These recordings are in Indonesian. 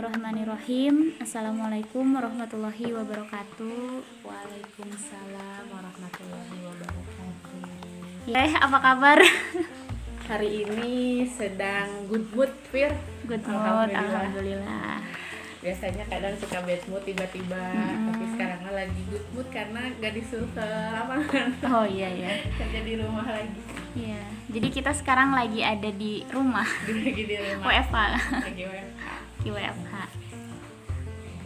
Bismillahirrahmanirrahim Assalamualaikum warahmatullahi wabarakatuh Waalaikumsalam warahmatullahi wabarakatuh. Eh, apa kabar? Hari ini sedang good mood, Fir. Good mood, Alhamdulillah. Alhamdulillah Biasanya kadang suka bad mood tiba-tiba, Hmm. tapi sekarang lagi good mood karena gak disuruh ke lapangan. Oh iya ya Kerja di rumah lagi. Iya, jadi kita sekarang lagi ada di rumah Lagi di rumah. WFH Lagi WFH. WFH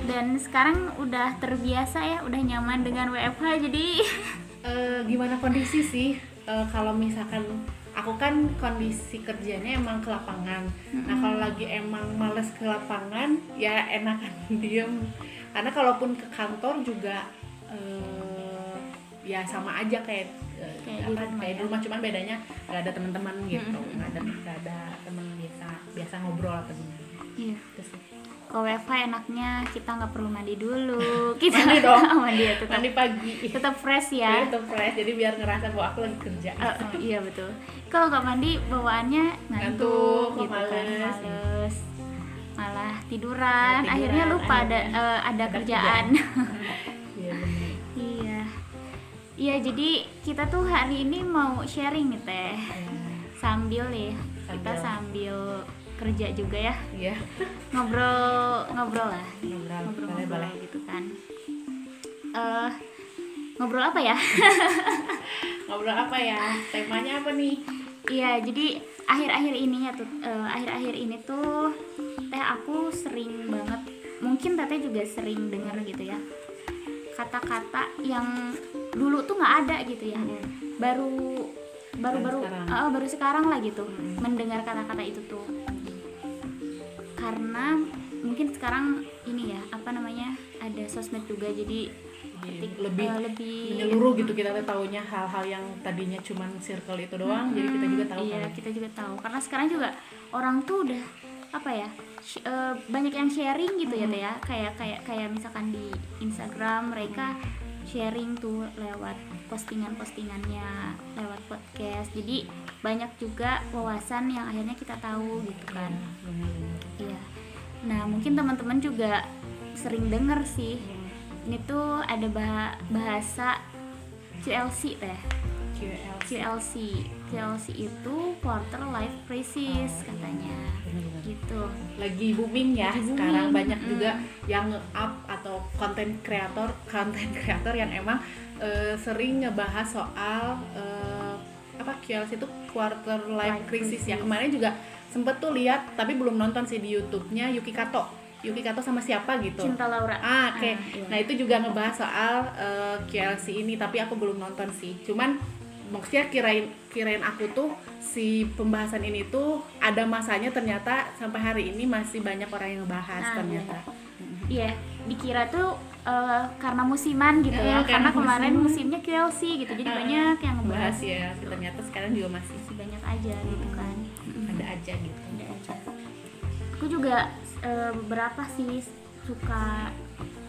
Dan sekarang udah terbiasa ya, udah nyaman dengan WFH Jadi Eh, gimana kondisi sih? Eh, kalau misalkan aku kan kondisi kerjanya emang ke lapangan. Nah kalau lagi emang males ke lapangan, ya enakan diem. Karena kalaupun ke kantor juga eh, ya sama aja kayak Kayak di apa, rumah kayak di ya. rumah cuman bedanya nggak ada teman-teman gitu, nggak ada nggak ada teman biasa biasa ngobrol atau gimana. Iya Gitu. Kalau WFH enaknya kita nggak perlu mandi dulu kita Mandi dong. mandi ya tetap, Mandi pagi. tetap fresh Ya. ya Itu fresh, jadi biar ngerasa bahwa aku lagi kerja. Eh, eh, iya betul. Kalau nggak mandi bawaannya ngantuk, Ngantuk, gitu kan, males. Malah tiduran, Tiduran, akhirnya lupa ada eh, ada, ada kerjaan. Iya iya. Iya, jadi kita tuh hari ini mau sharing nih teh. Sambil ya, kita Sambil. Kerja juga ya. Iya. Ngobrol ngobrol lah. Ngobrol, Ngobrol, boleh, boleh. gitu kan. Eh ngobrol apa ya? Ngobrol apa ya? Temanya apa nih? Iya, jadi akhir-akhir ini ya tuh, eh, akhir-akhir ini tuh teh aku sering banget, mungkin teteh juga sering dengar gitu ya, kata-kata yang dulu tuh nggak ada gitu ya, baru baru baru sekarang. eh, baru sekarang lah gitu, Hmm. mendengar kata-kata itu tuh, karena mungkin sekarang ini ya apa namanya ada sosmed juga jadi ketik- lebih eh, lebih menyeluruh gitu kita tuh taunya hal-hal yang tadinya cuman circle itu doang jadi kita juga tahu iya kan. kita juga tahu. Karena sekarang juga orang tuh udah apa ya sh- eh, banyak yang sharing gitu ya teh ya. Kayak kayak kayak misalkan di Instagram mereka sharing tuh lewat postingan-postingannya lewat podcast. Jadi banyak juga wawasan yang akhirnya kita tahu gitu kan. Bener-bener. Nah mungkin teman-teman juga sering denger sih ini tuh ada bah- bahasa QLC teh QL QLC QLC itu quarter life crisis katanya. Gitu. Lagi booming ya Lagi sekarang booming, banyak mm. juga yang nge-up atau konten kreator konten kreator yang emang eh, sering ngebahas soal eh, apa QLC itu quarter life crisis ya kemarin juga sempet tuh lihat tapi belum nonton sih di YouTube-nya Yuki Kato Yuki Kato sama siapa gitu cinta Laura Ah, oke. Ah, iya. Nah, itu juga ngebahas soal eh, QLC ini, tapi aku belum nonton sih. Cuman maksudnya kirain kirain aku tuh si pembahasan ini tuh ada masanya ternyata sampai hari ini masih banyak orang yang ngebahas Ah, ternyata. iya dikira tuh eh, karena musiman gitu ya. Eh, karena karena kemarin musimnya QLC gitu jadi Ah, banyak yang ngebahas Bahas ya, ternyata sekarang juga masih masih banyak aja gitu kan. Ada aja gitu. ada aja. Aku juga eh, beberapa sih suka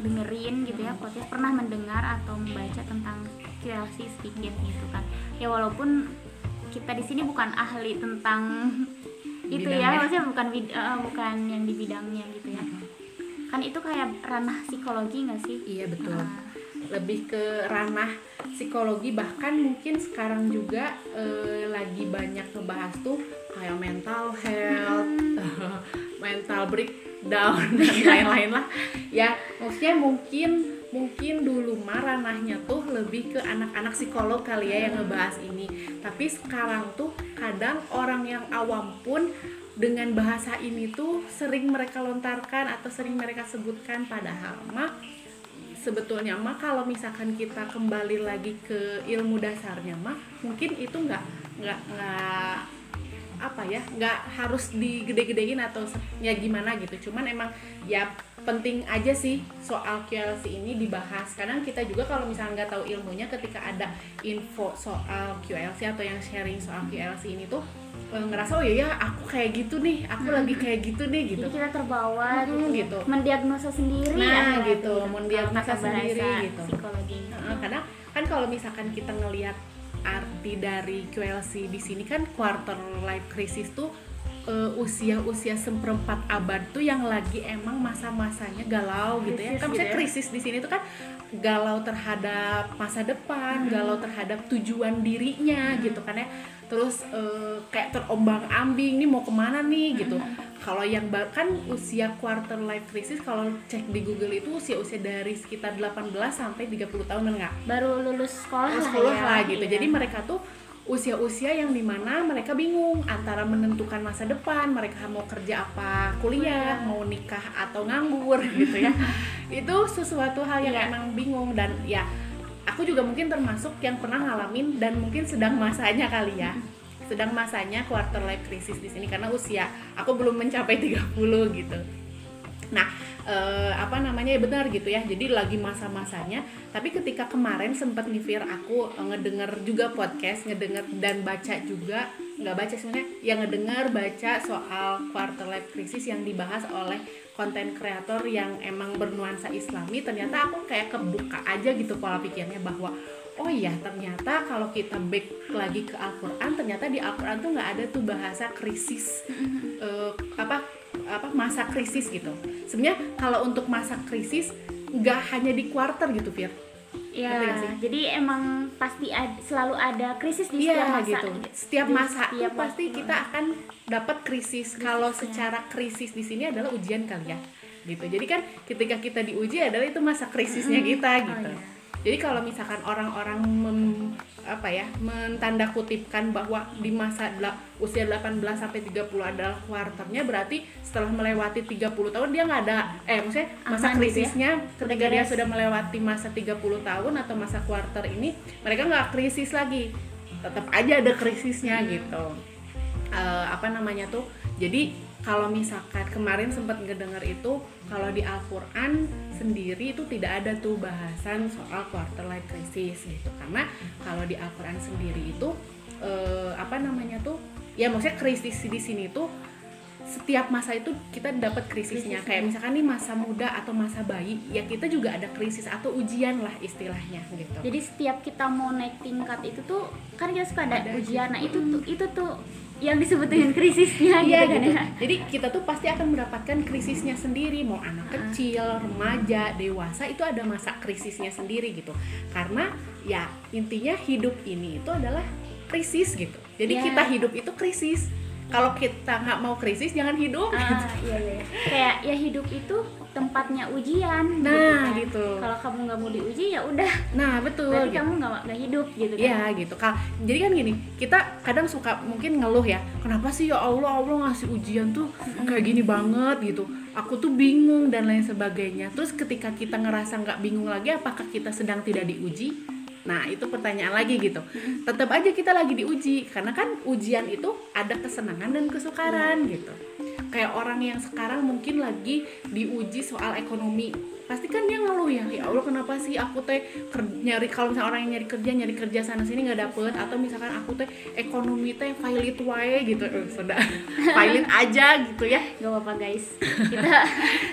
dengerin gitu ya podcast. Pernah mendengar atau membaca tentang QLC sedikit gitu kan. Ya walaupun kita di sini bukan ahli tentang itu ya Bidangnya. maksudnya bukan eh, bukan yang di bidangnya gitu ya kan itu kayak ranah psikologi nggak sih Iya betul. Ah, Lebih ke ranah psikologi bahkan mungkin sekarang juga eh, lagi banyak ngebahas tuh kayak mental health, mental breakdown dan lain-lain lah. Ya, maksudnya mungkin mungkin dulu mah ranahnya tuh lebih ke anak-anak psikolog kali ya yang ngebahas ini. Tapi sekarang tuh kadang orang yang awam pun dengan bahasa ini tuh sering mereka lontarkan atau sering mereka sebutkan. Padahal mah sebetulnya mah kalau misalkan kita kembali lagi ke ilmu dasarnya mah mungkin itu nggak nggak nggak apa ya nggak harus digede-gedein atau ya gimana gitu. Cuman emang ya penting aja sih soal QLC ini dibahas. Kadang kita juga kalau misalnya nggak tahu ilmunya ketika ada info soal QLC atau yang sharing soal QLC ini tuh ngerasa oh iya ya aku kayak gitu nih aku lagi kayak gitu nih gitu jadi kita terbawa Mm-mm, gitu, gitu. mendiagnosa sendiri Nah, gitu, tuh, mendiagnosa sendiri bahasa gitu. psikologi karena kan kalau misalkan kita ngelihat arti dari QLC di sini kan quarter life crisis tuh eh, usia-usia seperempat abad tuh yang lagi emang masa-masanya galau gitu ya Krisis kan gitu ya. krisis di sini tuh kan galau terhadap masa depan galau terhadap tujuan dirinya gitu kan ya terus eh, kayak terombang ambing nih mau ke mana nih gitu kalau yang ba- kan usia quarter life crisis kalau cek di Google itu usia-usia dari sekitar 18 sampai 30 tahun enggak baru lulus sekolah lah sekolah ya. lah gitu. Iya. Jadi mereka tuh usia-usia yang di mana mereka bingung antara menentukan masa depan, mereka mau kerja apa, kuliah, mau nikah atau nganggur gitu ya. Itu sesuatu hal yang Iya. emang bingung dan ya aku juga mungkin termasuk yang pernah ngalamin dan mungkin sedang masanya kali ya. Sedang masanya quarter life crisis di sini karena usia aku belum mencapai 30 gitu. Nah, eh, apa namanya ya benar gitu ya. Jadi lagi masa-masanya. Tapi ketika kemarin sempat nih Fir, aku eh, ngedenger juga podcast, ngedenger dan baca juga nggak baca sebenarnya, yang ngedenger baca soal quarter life crisis yang dibahas oleh konten kreator yang emang bernuansa Islami. Ternyata aku kayak kebuka aja gitu pola pikirnya bahwa oh iya ternyata kalau kita back lagi ke Al-Quran ternyata di Al-Quran tuh nggak ada tuh bahasa krisis eh, apa apa masa krisis gitu sebenarnya kalau untuk masa krisis nggak hanya di quarter gitu Fir Ya, sih? jadi emang pasti ad- selalu ada krisis di setiap Iya masa. gitu setiap Di masa setiap pasti waktu. kita akan dapat krisis kalau Krisisnya. secara krisis di sini adalah ujian kali ya gitu jadi kan ketika kita diuji adalah itu masa krisisnya kita Oh, gitu iya. jadi kalau misalkan orang-orang mem- apa ya mentanda kutipkan bahwa di masa usia 18 sampai 30 adalah kuarternya berarti setelah melewati 30 tahun dia nggak ada eh maksudnya masa Aman ya? krisisnya ketika dia sudah melewati masa 30 tahun atau masa kuarter ini mereka nggak krisis lagi. Tetap aja ada krisisnya gitu. Eh, apa namanya tuh jadi kalau misalkan kemarin sempat ngedenger itu kalau di Al-Quran sendiri itu tidak ada tuh bahasan soal quarter life crisis gitu. Karena kalau di Al-Quran sendiri itu eh, apa namanya tuh ya maksudnya krisis di sini tuh setiap masa itu kita dapat krisisnya. Kayak misalkan nih masa muda atau masa bayi ya kita juga ada krisis atau ujian lah istilahnya gitu. Jadi setiap kita mau naik tingkat itu tuh kan kita suka ada, Ada ujian. Nah, itu tuh itu tuh yang disebut dengan krisisnya Iya gitu kan gitu. ya. Jadi kita tuh pasti akan mendapatkan krisisnya sendiri, mau anak kecil, remaja, dewasa itu ada masa krisisnya sendiri gitu. Karena ya intinya hidup ini itu adalah krisis gitu. Jadi Iya. kita hidup itu krisis. Kalau kita nggak mau krisis jangan hidup. Ah, iya iya. Kayak ya hidup itu tempatnya ujian. Nah, kan. gitu. Kalau kamu nggak mau diuji ya udah. Nah betul. Berarti gitu. kamu nggak nggak hidup gitu kan. Iya gitu Kal. Jadi kan gini, kita kadang suka mungkin ngeluh ya, kenapa sih ya Allah Allah ngasih ujian tuh kayak gini banget gitu. Aku tuh bingung dan lain sebagainya. Terus ketika kita ngerasa nggak bingung lagi, apakah kita sedang tidak diuji? Nah itu pertanyaan lagi gitu. Tetap aja kita lagi diuji karena kan ujian itu ada kesenangan dan kesukaran gitu. Kayak orang yang sekarang mungkin lagi diuji soal ekonomi. Pasti kan dia ngeluh ya ya Allah kenapa sih aku teh nyari kalau misalnya orang yang nyari kerja nyari kerja sana sini nggak dapet atau misalkan aku teh ekonomi teh pilot wae gitu. Eh, sudah. Pilot aja gitu ya. Gak apa-apa guys. Kita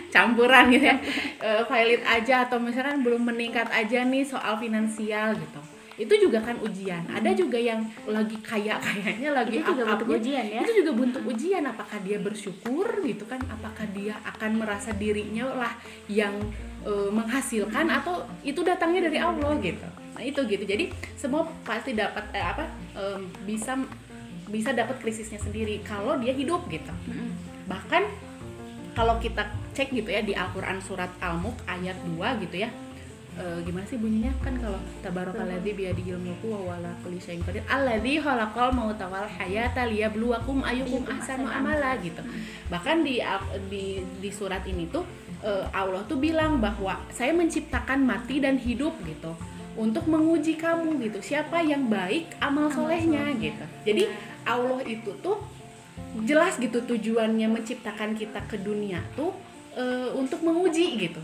campuran gitu ya. Eh, pilot aja atau misalkan belum meningkat aja nih soal finansial gitu itu juga kan ujian. Ada juga yang lagi kaya kayaknya lagi Itu juga bentuk ujian ya. itu juga bentuk ujian. Apakah dia bersyukur gitu kan? Apakah dia akan merasa dirinya lah yang eh, menghasilkan atau itu datangnya dari Allah gitu? Nah itu gitu. Jadi semua pasti dapat eh, apa em, bisa bisa dapat krisisnya sendiri kalau dia hidup gitu. Bahkan kalau kita cek gitu ya di Al-Qur'an surat Al-Mulk ayat 2 gitu ya. E, gimana sih bunyinya kan kalau tabarakalladzi biyadihil mulku wa huwa ala kulli syai'in qadir alladzi khalaqal mauta wal hayata liyabluwakum ayyukum ahsanu amala gitu. Bahkan di di di surat ini tuh e, Allah tuh bilang bahwa saya menciptakan mati dan hidup gitu untuk menguji kamu gitu. Siapa yang baik amal solehnya gitu. Jadi Allah itu tuh jelas gitu tujuannya menciptakan kita ke dunia tuh e, untuk menguji gitu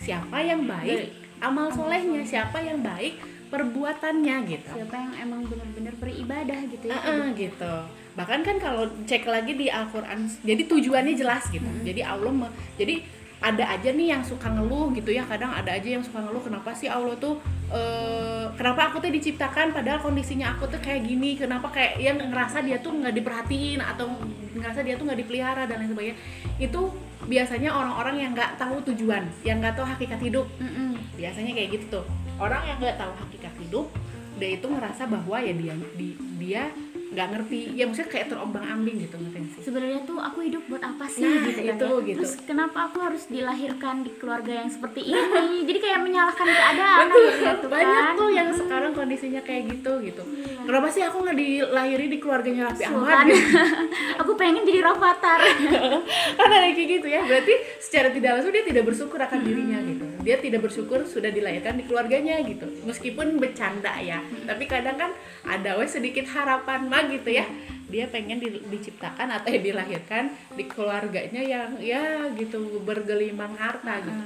siapa yang baik amal solehnya siapa yang baik perbuatannya gitu. Siapa yang emang benar-benar beribadah gitu ya. Heeh, gitu. Bahkan kan kalau cek lagi di Al-Quran jadi tujuannya jelas gitu. Jadi Allah me- jadi ada aja nih yang suka ngeluh gitu ya. Kadang ada aja yang suka ngeluh kenapa sih Allah tuh eh, kenapa aku tuh diciptakan padahal kondisinya aku tuh kayak gini? Kenapa kayak yang ngerasa dia tuh nggak diperhatiin atau ngerasa dia tuh nggak dipelihara dan lain sebagainya? Itu biasanya orang-orang yang nggak tahu tujuan yang nggak tahu hakikat hidup. Mm-mm. Biasanya kayak gitu tuh orang yang nggak tahu hakikat hidup dia itu ngerasa bahwa ya dia di, dia nggak ngerti ya maksudnya kayak terombang ambing gitu ngerti sih sebenarnya tuh aku hidup buat apa sih Nah, gitu kan itu, ya. gitu. terus kenapa aku harus dilahirkan di keluarga yang seperti ini jadi kayak menyalahkan keadaan Betul, akhirnya tuh banyak kan. tuh yang sekarang kondisinya kayak gitu gitu. Iya. Kenapa sih aku nggak dilahiri di keluarganya Raffi Ahmad? Gitu. aku pengen jadi Rafathar kan ada kayak gitu ya. Berarti secara tidak langsung dia tidak bersyukur akan dirinya gitu. Dia tidak bersyukur sudah dilahirkan di keluarganya gitu. Meskipun bercanda ya, tapi kadang kan ada wes sedikit harapan mah gitu ya. Dia pengen di- diciptakan atau ya dilahirkan di keluarganya yang ya gitu bergelimang harta gitu.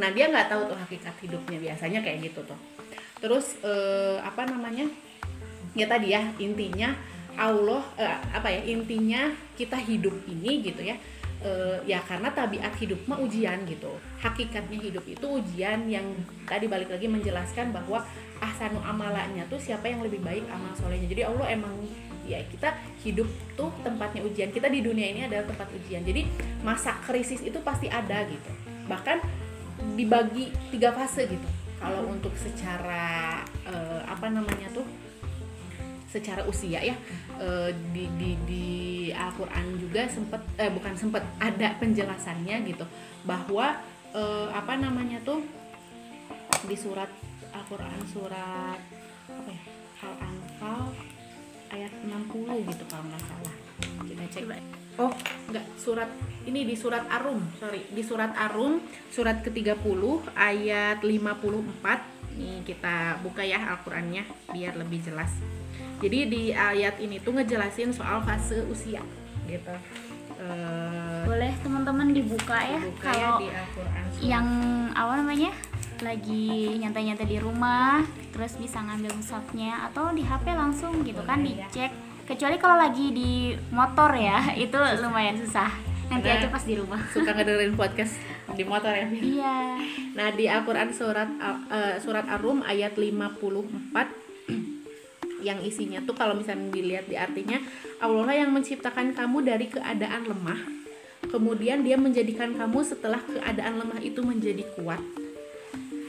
Nah dia nggak tahu tuh hakikat hidupnya biasanya kayak gitu tuh. Terus eh, apa namanya? Ya tadi ya intinya Allah eh, apa ya intinya kita hidup ini gitu ya. Eh, ya karena tabiat hidup mah ujian gitu. Hakikatnya hidup itu ujian yang tadi balik lagi menjelaskan bahwa ahsanu amalanya tuh siapa yang lebih baik amal solehnya. Jadi Allah emang ya kita hidup tuh tempatnya ujian. Kita di dunia ini adalah tempat ujian. Jadi masa krisis itu pasti ada gitu. Bahkan dibagi tiga fase gitu kalau untuk secara eh, apa namanya tuh secara usia ya eh, di di di Al-Qur'an juga sempat eh bukan sempat ada penjelasannya gitu bahwa eh, apa namanya tuh di surat Al-Qur'an surat apa ya Al-Anfal ayat 60 gitu kalau nggak salah kita cek. Oh, enggak, surat ini di surat Arum, sorry, di surat Arum surat ke-30 ayat 54. Nih kita buka ya Al-Qur'annya biar lebih jelas. Jadi di ayat ini tuh ngejelasin soal fase usia gitu. Eh boleh teman-teman dibuka ya buka ya kalau di Al-Qur'an. surat- yang apa namanya lagi nyantai-nyantai di rumah terus bisa ngambil mushafnya atau di HP langsung gitu kan Boleh, ya. dicek kecuali kalau lagi di motor ya itu lumayan susah nanti Karena- aja pas di rumah suka ngedengerin podcast di motor ya. Iya Nah, di Al-Qur'an surat eh, surat Ar-Rum ayat 54 yang isinya tuh kalau misalnya dilihat di artinya Allah lah yang menciptakan kamu dari keadaan lemah. Kemudian dia menjadikan kamu setelah keadaan lemah itu menjadi kuat.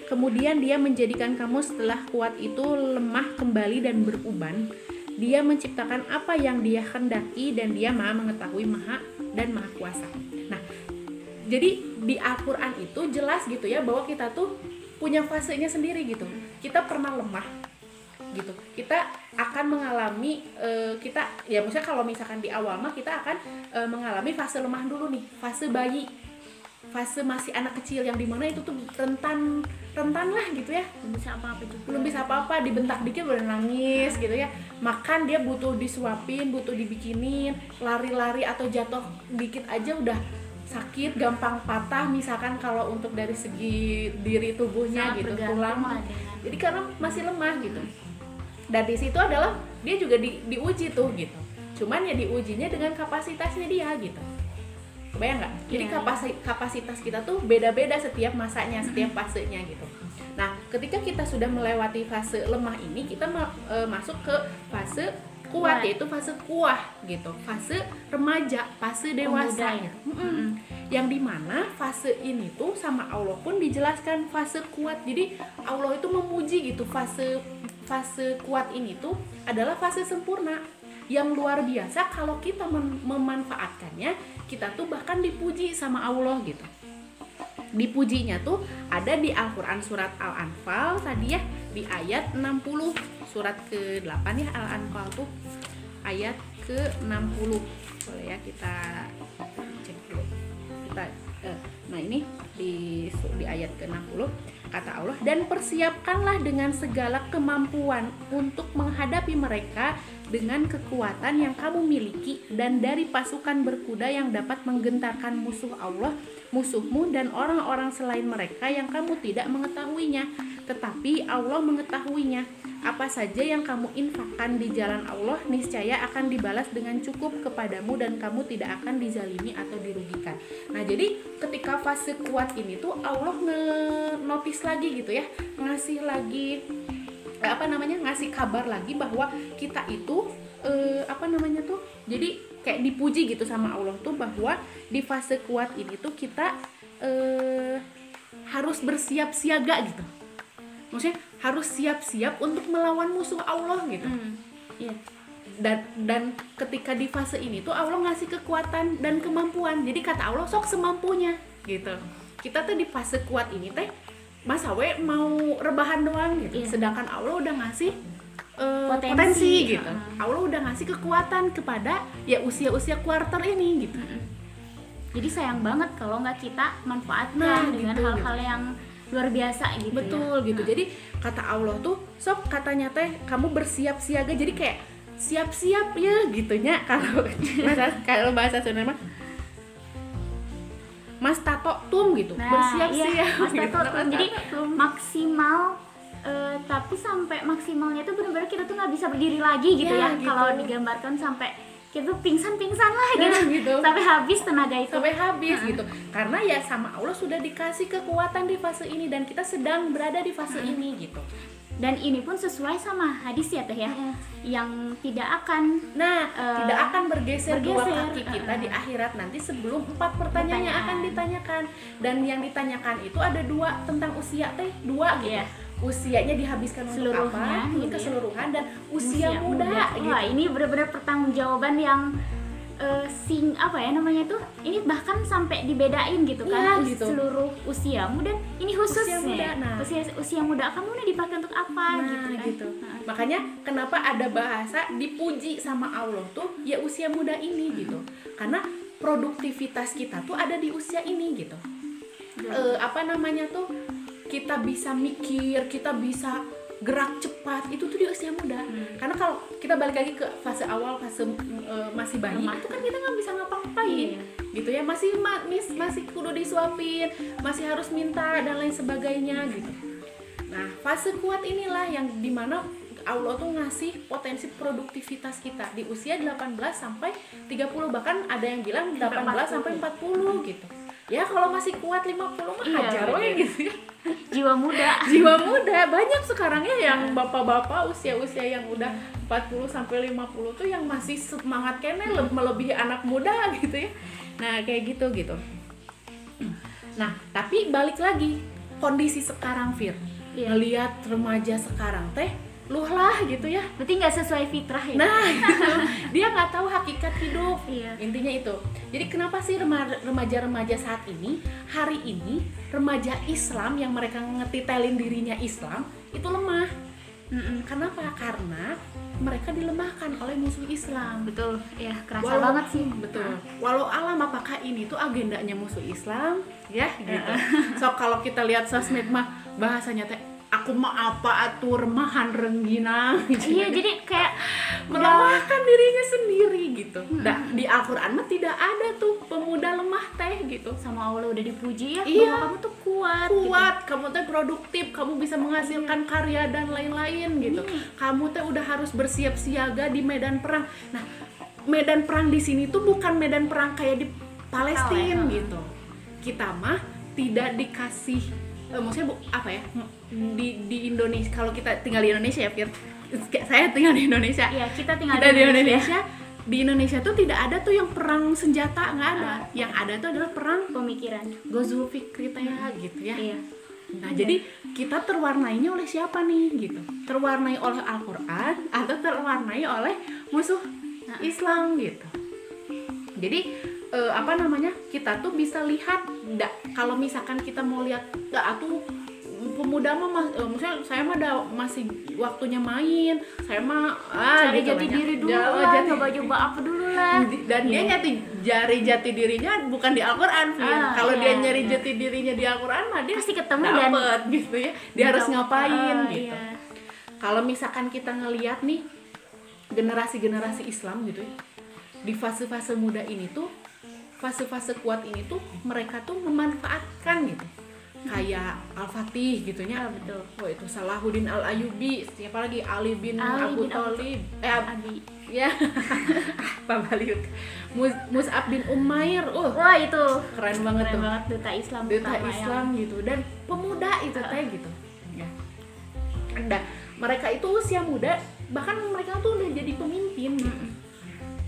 Kemudian dia menjadikan kamu setelah kuat itu lemah kembali dan beruban. Dia menciptakan apa yang dia hendaki dan dia maha mengetahui maha dan maha kuasa. Nah, jadi di Al-Quran itu jelas gitu ya bahwa kita tuh punya fasenya sendiri gitu kita pernah lemah gitu. Kita akan mengalami eh, kita ya maksudnya kalau misalkan di awal mah kita akan eh, mengalami fase lemah dulu nih fase bayi. Fase masih anak kecil yang di mana itu tuh rentan rentan lah gitu ya. Belum bisa apa-apa juga. Belum bisa apa-apa dibentak dikit udah nangis gitu ya. Makan dia butuh disuapin butuh dibikinin lari-lari atau jatuh dikit aja udah sakit gampang patah. Misalkan kalau untuk dari segi diri tubuhnya Sangat gitu tulang. jadi karena masih lemah gitu dan di situ adalah dia juga di, diuji tuh gitu. Cuman ya diujinya dengan kapasitasnya dia gitu. Kebayang nggak? Jadi Iya, kapasi- kapasitas kita tuh beda-beda setiap masanya setiap fasenya gitu. Nah ketika kita sudah melewati fase lemah ini kita e, masuk ke fase kuat yaitu fase kuah gitu. Fase remaja fase dewasa. ya? Mm-mm. yang di mana fase ini tuh sama Allah pun dijelaskan fase kuat. Jadi Allah itu memuji gitu fase fase kuat ini tuh adalah fase sempurna yang luar biasa kalau kita mem- memanfaatkannya kita tuh bahkan dipuji sama Allah gitu. Dipujinya tuh ada di Al-Quran surat Al-Anfal tadi ya di ayat 60 surat ke-8 ya Al-Anfal tuh. Ayat ke-60 boleh ya kita cek dulu. Kita eh, nah ini di di ayat ke-60 kata Allah dan persiapkanlah dengan segala kemampuan untuk menghadapi mereka dengan kekuatan yang kamu miliki dan dari pasukan berkuda yang dapat menggentarkan musuh Allah musuhmu dan orang-orang selain mereka yang kamu tidak mengetahuinya. Tetapi Allah mengetahuinya apa saja yang kamu infakkan di jalan Allah niscaya akan dibalas dengan cukup kepadamu dan kamu tidak akan dizalimi atau dirugikan. Nah, jadi ketika fase kuat ini tuh Allah nge-notice lagi gitu ya, ngasih lagi eh, apa namanya? ngasih kabar lagi bahwa kita itu eh, apa namanya tuh? Jadi kayak dipuji gitu sama Allah tuh bahwa di fase kuat ini tuh kita eh, harus bersiap siaga gitu maksudnya harus siap-siap untuk melawan musuh Allah gitu Hmm. Iya. dan dan ketika di fase ini tuh Allah ngasih kekuatan dan kemampuan jadi kata Allah sok semampunya gitu kita tuh di fase kuat ini teh masa we mau rebahan doang gitu Iya. sedangkan Allah udah ngasih eh, Potensi. potensi, gitu Heeh. Allah udah ngasih kekuatan kepada ya usia-usia kuarter ini gitu Jadi sayang banget kalau nggak kita manfaatkan Nah, dengan gitu, hal-hal yang luar biasa gitu betul ya. gitu Nah, jadi kata Allah tuh sok katanya teh kamu bersiap siaga jadi kayak siap-siap ya gitunya kalau bahasa kalau bahasa Sunda mah Mas Tato tum gitu Nah, bersiap-siap iya, Mas gitu. Tato tum. Jadi tum. maksimal eh, tapi sampai maksimalnya tuh benar-benar kita tuh nggak bisa berdiri lagi gitu Ya, ya, gitu. kalau digambarkan sampai kita tuh pingsan-pingsan lah Nah, gitu. gitu. sampai habis tenaga itu sampai habis gitu karena ya sama Allah sudah dikasih kekuatan di fase ini dan kita sedang berada di fase ini gitu dan ini pun sesuai sama hadis ya teh ya yang tidak akan Nah, Eh, tidak akan bergeser, dua bergeser, kaki kita eh, di akhirat nanti sebelum empat pertanyaan yang Pertanyaan. akan ditanyakan. Dan yang ditanyakan itu ada dua tentang usia teh, dua gitu. Iya. Usianya dihabiskan untuk Seluruhnya, apa? Ini ya. keseluruhan dan usia, muda, gitu. Wah, ini benar-benar pertanggungjawaban yang eh, sing apa ya namanya tuh ini bahkan sampai dibedain gitu kan Iya, gitu. seluruh usiamu dan ini khusus Usia muda, nah. usia usia muda kamu ini dipakai untuk apa Nah, gitu kan gitu. Nah, Makanya kenapa ada bahasa dipuji sama Allah tuh ya usia muda ini gitu. Karena produktivitas kita tuh ada di usia ini gitu. Eh, apa namanya tuh kita bisa mikir, kita bisa gerak cepat itu tuh di usia muda. Hmm. Karena kalau kita balik lagi ke fase awal fase eh, masih bayi Remaja. itu kan kita nggak bisa ngapa-ngapain Iya. gitu ya masih ma- mis- masih kudu disuapin masih harus minta dan lain sebagainya gitu nah fase kuat inilah yang di mana Allah tuh ngasih potensi produktivitas kita di usia 18 sampai 30 bahkan ada yang bilang 18 sampai 40 gitu ya kalau masih kuat 50 mah Iya, hajar bener. gitu ya jiwa muda. Jiwa muda. Banyak sekarang ya yang bapak-bapak usia-usia yang udah 40 sampai 50 tuh yang masih semangat kene le- melebihi anak muda gitu ya. Nah kayak gitu gitu. Nah tapi balik lagi kondisi sekarang Fir. Iya. ngelihat remaja sekarang teh luh lah gitu ya. Berarti nggak sesuai fitrah ya? Nah gitu. dia nggak tahu hakikat hidup. Iya. intinya itu. Jadi kenapa sih rema- remaja-remaja saat ini hari ini remaja Islam yang mereka ngetitelin dirinya Islam itu lemah? Mm-mm. kenapa? Karena mereka dilemahkan oleh musuh Islam. Betul. Ya kerasa Walau- banget sih. Betul. Walau alam apakah ini tuh agendanya musuh Islam? Ya gitu. So kalau kita lihat sosmed mah bahasanya teh aku mah apa atuh remahan renggina gitu. iya jadi kayak melemahkan dirinya sendiri gitu. Nah, di Al-Qur'an mah tidak ada tuh pemuda lemah teh gitu. sama Allah udah dipuji ya Iya. bahwa kamu tuh kuat gitu. Kuat, kamu teh produktif, kamu bisa menghasilkan karya dan lain-lain gitu. Kamu teh udah harus bersiap siaga di medan perang. Nah, medan perang di sini tuh bukan medan perang kayak di Palestina Palestina. gitu. Kita mah tidak dikasih eh, maksudnya bu, apa ya? Di di Indonesia kalau kita tinggal di Indonesia ya, Fir. Saya tinggal di Indonesia. Iya, kita tinggal kita di Indonesia. Di Indonesia tuh tidak ada tuh yang perang senjata nggak ada. Yang ada tuh adalah perang pemikiran. Gozul Fikri teh gitu ya. Iya. Nah jadi kita terwarnainya oleh siapa nih gitu. Terwarnai oleh Al-Quran atau terwarnai oleh musuh Nah. Islam gitu. Jadi eh, apa namanya kita tuh bisa lihat nggak kalau misalkan kita mau lihat nggak atuh pemuda mah mas, eh, maksudnya saya mah ada masih waktunya main saya mah ah, cari gitu jati banyak. diri dulu Ja- lah jati- coba-coba apa dulu lah dan dia Iya. nyati jari jati dirinya bukan di Al-Quran. Ah, kalau iya, dia nyari iya. jati dirinya di Al-Quran mah dia Pasti ketemu dan- dapet gitu ya dia harus ngapain Ah, gitu iya. kalau misalkan kita ngeliat nih generasi-generasi Islam gitu ya di fase-fase muda ini tuh fase-fase kuat ini tuh mereka tuh memanfaatkan gitu. Kayak Al Fatih gitunya. Ah, betul. Oh itu Salahuddin Al Ayubi, siapa lagi? Ali bin Ali Abu Thalib, eh Ab- Abi. Ya, Pak Baliut, Mus Mus'ab bin Umair, uh wah itu. Keren banget keren tuh, banget duta Islam duta pertama Islam gitu. Dan pemuda itu Ah. teh gitu, ya. Anda mereka itu usia muda, bahkan mereka tuh udah jadi pemimpin. Gitu.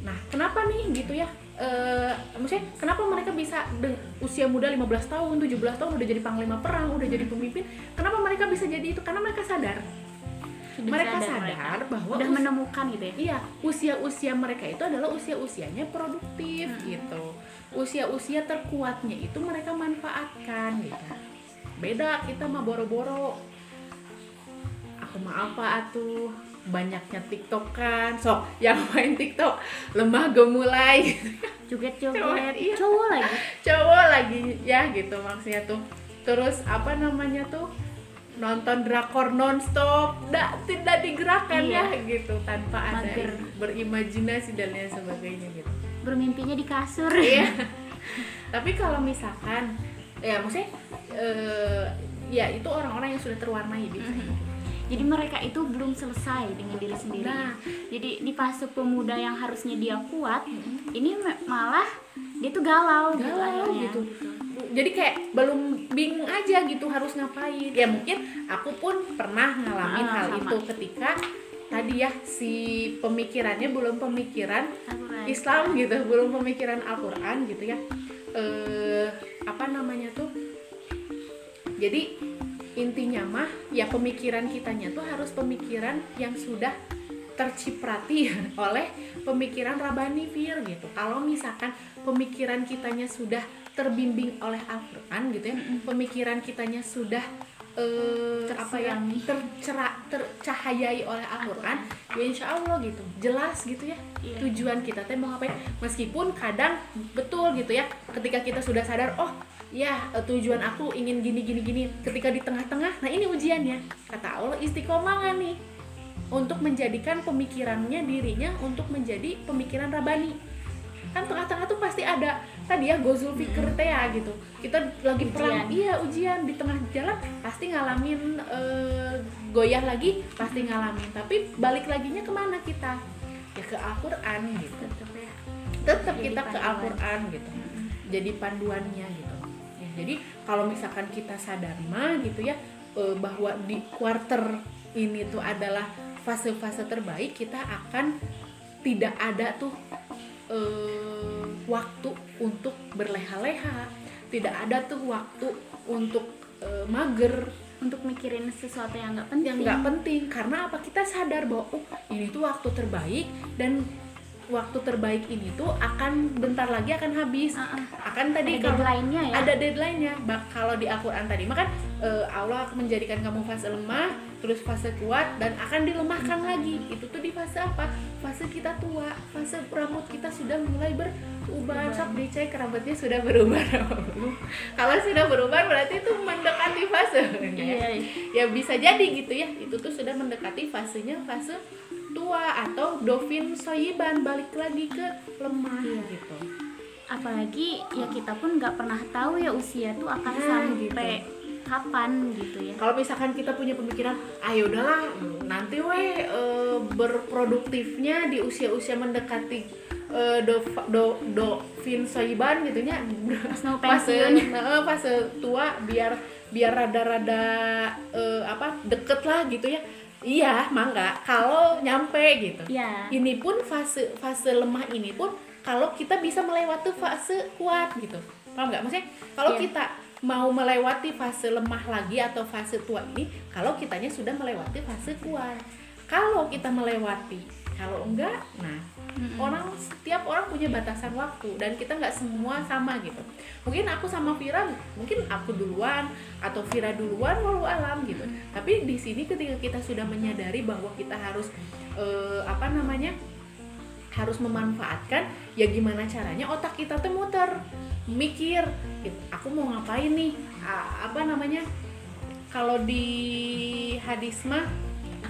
Nah kenapa nih gitu ya? Eh, maksudnya kenapa mereka bisa usia muda 15 tahun, 17 tahun udah jadi panglima perang, udah jadi pemimpin? Kenapa mereka bisa jadi itu? Karena mereka sadar Sudah mereka sadar sadar mereka. bahwa udah menemukan gitu ya iya usia-usia mereka itu adalah usia-usianya produktif Hmm. gitu usia-usia terkuatnya itu mereka manfaatkan gitu beda kita mah boro-boro aku mah apa atuh banyaknya tiktok kan. Sok yang main tiktok lemah gemulai. Joget joget iya. cowok lagi. Cowok lagi ya gitu maksudnya tuh. Terus apa namanya tuh? Nonton drakor nonstop. Tidak tidak digerakkan Iya. ya gitu tanpa ada berimajinasi dan lain sebagainya gitu. Bermimpinya di kasur. Iya. Tapi kalau misalkan ya maksudnya eh, ya itu orang-orang yang sudah terwarnai gitu jadi mereka itu belum selesai dengan diri sendiri. Nah. jadi di fase pemuda yang harusnya dia kuat ini me- malah dia tuh galau, gitu galau akhirnya, gitu. Jadi kayak belum bingung aja gitu harus ngapain. Ya mungkin aku pun pernah ngalamin Ah, hal sama. itu ketika tadi ya si pemikirannya belum pemikiran Aku- Islam gitu belum pemikiran Al-Quran gitu ya. Eh apa namanya tuh? Jadi intinya mah ya pemikiran kitanya tuh harus pemikiran yang sudah terciprati oleh pemikiran Rabani Fir gitu kalau misalkan pemikiran kitanya sudah terbimbing oleh Al-Quran gitu ya pemikiran kitanya sudah eh, apa ya Tersirangi. tercerah tercahayai oleh Al-Quran ya insya Allah gitu jelas gitu ya Iya. tujuan kita teh mau ngapain meskipun kadang betul gitu ya ketika kita sudah sadar oh ya eh, tujuan aku ingin gini gini gini. Ketika di tengah-tengah nah ini ujiannya. Kata Allah istiqomah nih. Untuk menjadikan pemikirannya dirinya untuk menjadi pemikiran rabani kan tengah-tengah tuh pasti ada. Tadi ya gozul fikir teh ya gitu. Kita lagi perang. Ujian. iya ujian. Di tengah jalan pasti ngalamin eh, goyah lagi pasti ngalamin. Tapi balik laginya ke mana kita? Ya ke Al-Quran gitu. Tetep ya. tetap kita ke. Al-Quran gitu. Jadi panduannya gitu jadi kalau misalkan kita sadar mah gitu ya eh, bahwa di quarter ini tuh adalah fase-fase terbaik kita akan tidak ada tuh eh, waktu untuk berleha-leha. Tidak ada tuh waktu untuk eh, mager. Untuk mikirin sesuatu yang nggak penting. Yang nggak penting. Karena apa? Kita sadar bahwa oh ini tuh waktu terbaik dan waktu terbaik ini tuh akan bentar lagi akan habis. Ah, ah. akan tadi ada kalau deadline-nya ya? ada deadline-nya. Bak- kalau di Al-Quran tadi. Mah kan eh, Allah akan menjadikan kamu fase lemah terus fase kuat dan akan dilemahkan lagi. Itu tuh di fase apa? Fase kita tua. Fase rambut kita sudah mulai berubah. Sok dicek rambutnya sudah berubah. Kalau sudah berubah berarti itu mendekati fase. Iya. Ya bisa jadi gitu ya. Itu tuh sudah mendekati fasenya fase tua atau dovin soyiban balik lagi ke lemah Iya. gitu. Apalagi ya kita pun nggak pernah tahu ya usia tuh akan Nah, sampai kapan gitu ya. Kalau misalkan kita punya pemikiran ayo udahlah nanti weh eh, berproduktifnya di usia-usia mendekati eh, do, do, dovin soyiban gitu nya Pas nah, fase tua biar biar rada-rada eh, apa deket lah gitu ya iya mangga. Kalau nyampe gitu. Ya ini pun fase fase lemah ini pun kalau kita bisa melewati fase kuat gitu. Paham nggak? Maksudnya kalau Iya. kita mau melewati fase lemah lagi atau fase tua ini kalau kitanya sudah melewati fase kuat. Kalau kita melewati kalau enggak nah Mm-mm. orang setiap orang punya batasan waktu dan kita nggak semua sama gitu. Mungkin aku sama Vira mungkin aku duluan atau Vira duluan walau alam gitu. Tapi di sini ketika kita sudah menyadari bahwa kita harus eh, apa namanya harus memanfaatkan ya gimana caranya otak kita tuh muter mikir gitu, aku mau ngapain nih? A- apa namanya kalau di hadis mah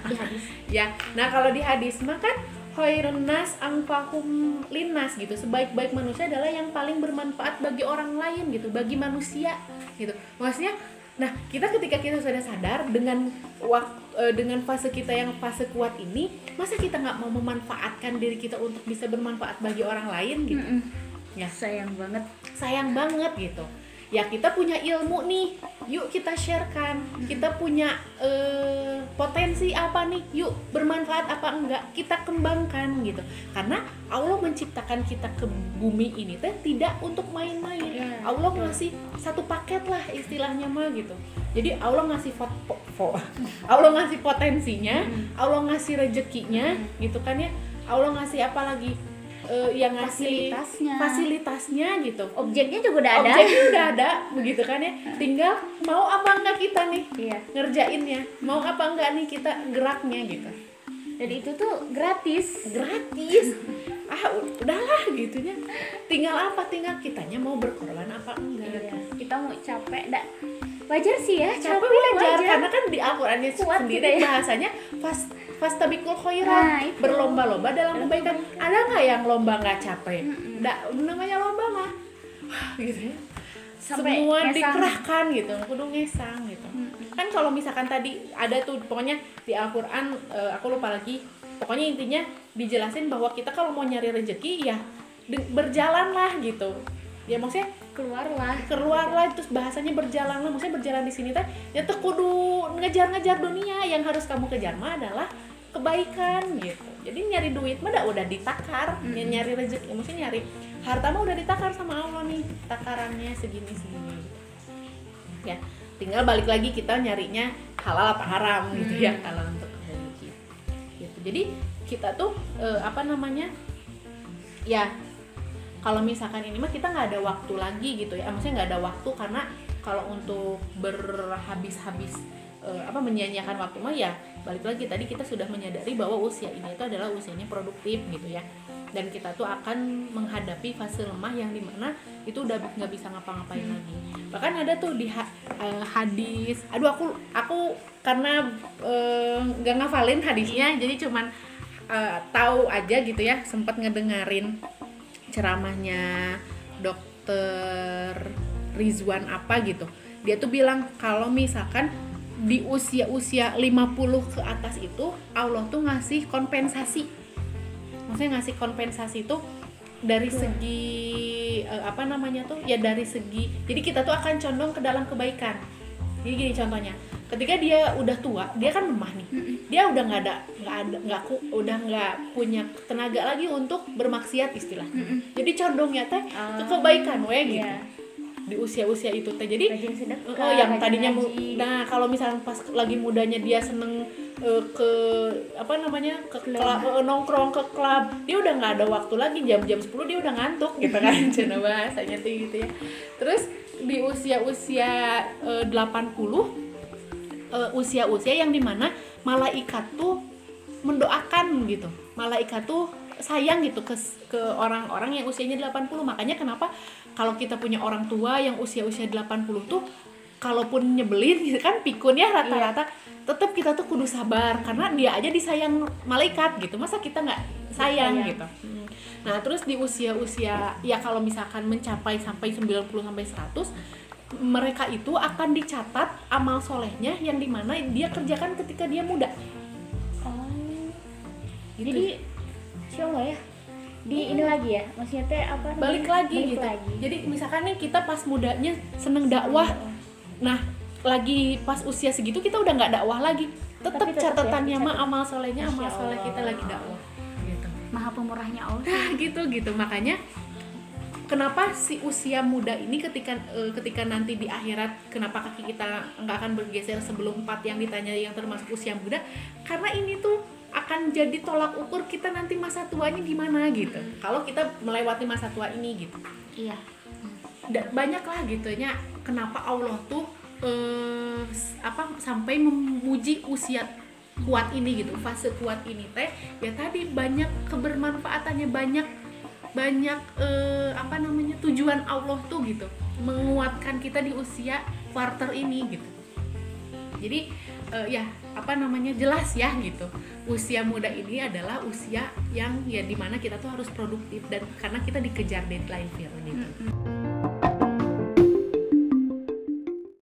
di hadis? Ya nah kalau di hadis mah kan khairun nas anfahum linnas gitu. Sebaik-baik manusia adalah yang paling bermanfaat bagi orang lain gitu bagi manusia gitu. Maksudnya nah kita ketika kita sudah sadar dengan waktu dengan fase kita yang fase kuat ini masa kita nggak mau memanfaatkan diri kita untuk bisa bermanfaat bagi orang lain gitu? Mm-mm. ya. Sayang banget. Sayang banget gitu ya kita punya ilmu nih. Yuk kita sharekan. Kita punya eh, potensi apa nih? Yuk bermanfaat apa enggak? Kita kembangkan gitu. Karena Allah menciptakan kita ke bumi ini teh tidak untuk main-main. Iya, Allah ngasih satu paket lah istilahnya mah gitu. Jadi Allah ngasih fot, po- po- Allah ngasih potensinya Allah ngasih rezekinya gitu kan ya. Allah ngasih apa lagi Eh, yang ngasih Fasilitasnya. fasilitasnya gitu. Objeknya juga udah ada. Objeknya udah ada begitu kan ya. Tinggal mau apa enggak kita nih iya. ngerjainnya? Mau apa enggak nih kita geraknya gitu. Dan itu tuh gratis. Gratis? Ah udahlah gitunya tinggal apa? Tinggal kitanya mau berkorban apa enggak. Iya, kita mau capek dak wajar sih ya capek capek wajar karena kan di Al-Qur'annya sendiri ya. bahasanya fas fastabikul Nah, khairat itu. berlomba-lomba dalam kebaikan. ada nggak yang lomba nggak capek? Nggak, namanya lomba mah Wah, gitu ya. Sampai semua ngesang. dikerahkan gitu kudu ngesang gitu. Kan kalau misalkan tadi ada tuh pokoknya di Al-Quran eh, aku lupa lagi. Pokoknya intinya dijelasin bahwa kita kalau mau nyari rezeki ya berjalanlah gitu ya maksudnya keluarlah. keluarlah terus bahasanya berjalan lah maksudnya berjalan di sini teh ya tuh kudu ngejar-ngejar dunia. Yang harus kamu kejar mah adalah kebaikan gitu. Jadi nyari duit mah dah udah ditakar Ya, nyari rezeki maksudnya nyari harta mah udah ditakar sama Allah nih takarannya segini segini ya tinggal balik lagi kita nyarinya halal apa haram gitu ya kalau untuk rezeki. Gitu. Jadi kita tuh eh, apa namanya ya kalau misalkan ini mah kita nggak ada waktu lagi gitu ya. Maksudnya nggak ada waktu karena kalau untuk berhabis-habis eh, apa menyia-nyiakan waktu mah ya balik lagi tadi kita sudah menyadari bahwa usia ini itu adalah usianya produktif gitu ya. Dan kita tuh akan menghadapi fase lemah yang di mana itu udah nggak bisa ngapa-ngapain lagi. Bahkan ada tuh di ha- eh, hadis. Aduh aku aku karena eh, nggak ngafalin hadisnya jadi cuman eh, tahu aja gitu ya sempat ngedengerin ceramahnya dokter Rizwan apa gitu. Dia tuh bilang kalau misalkan di usia-usia 50 ke atas itu Allah tuh ngasih kompensasi. Maksudnya ngasih kompensasi tuh dari segi eh, apa namanya tuh? Ya dari segi jadi kita tuh akan condong ke dalam kebaikan. Jadi gini contohnya ketika dia udah tua dia kan lemah nih. Dia udah nggak ada nggak ada nggak udah nggak punya tenaga lagi untuk bermaksiat istilahnya. Jadi condongnya teh ke kebaikan we gitu. Iya. di usia-usia itu teh. Jadi sedekah Oh, yang tadinya ngaji. nah kalau misalnya pas lagi mudanya dia seneng eh, ke apa namanya ke Klub. nongkrong ke klub dia udah nggak ada waktu lagi. Jam-jam 10 dia udah ngantuk gitu kan. Cina bahasanya tuh gitu ya. Terus di usia-usia eh, 80 eh, usia-usia yang di mana malaikat tuh mendoakan gitu malaikat tuh sayang gitu ke ke orang-orang yang usianya 80 makanya kenapa kalau kita punya orang tua yang usia-usia 80 tuh kalaupun nyebelin gitu kan pikun ya rata-rata tetap kita tuh kudu sabar karena dia aja disayang malaikat gitu masa kita nggak sayang Disayang. gitu Hmm. nah terus di usia-usia ya kalau misalkan mencapai sampai 90 sampai 100 mereka itu akan dicatat amal solehnya yang di mana dia kerjakan ketika dia muda. Oh. Gitu. jadi Insya Allah ya. Di ini lagi ya? Maksudnya teh apa balik lagi Balik gitu. lagi. jadi misalkan nih kita pas mudanya seneng dakwah nah lagi pas usia segitu kita udah nggak dakwah lagi. Tetap ya, catatannya mah dicatat. amal solehnya amal soleh kita lagi dakwah gitu. Maha pemurahnya Allah. Nah gitu gitu. Makanya kenapa si usia muda ini ketika eh, ketika nanti di akhirat kenapa kaki kita nggak akan bergeser sebelum empat yang ditanya yang termasuk usia muda? Karena ini tuh akan jadi tolak ukur kita nanti masa tuanya gimana gitu. Kalau kita melewati masa tua ini gitu. Iya. Da- banyak lah gitunya kenapa Allah tuh eh, apa sampai memuji usia kuat ini gitu fase kuat ini teh. Ya tadi banyak kebermanfaatannya banyak banyak eh, apa namanya tujuan Allah tuh gitu. Menguatkan kita di usia quarter ini gitu. Jadi eh, ya apa namanya jelas ya gitu. Usia muda ini adalah usia yang ya di mana kita tuh harus produktif dan karena kita dikejar deadline Fir, gitu. Mm-mm.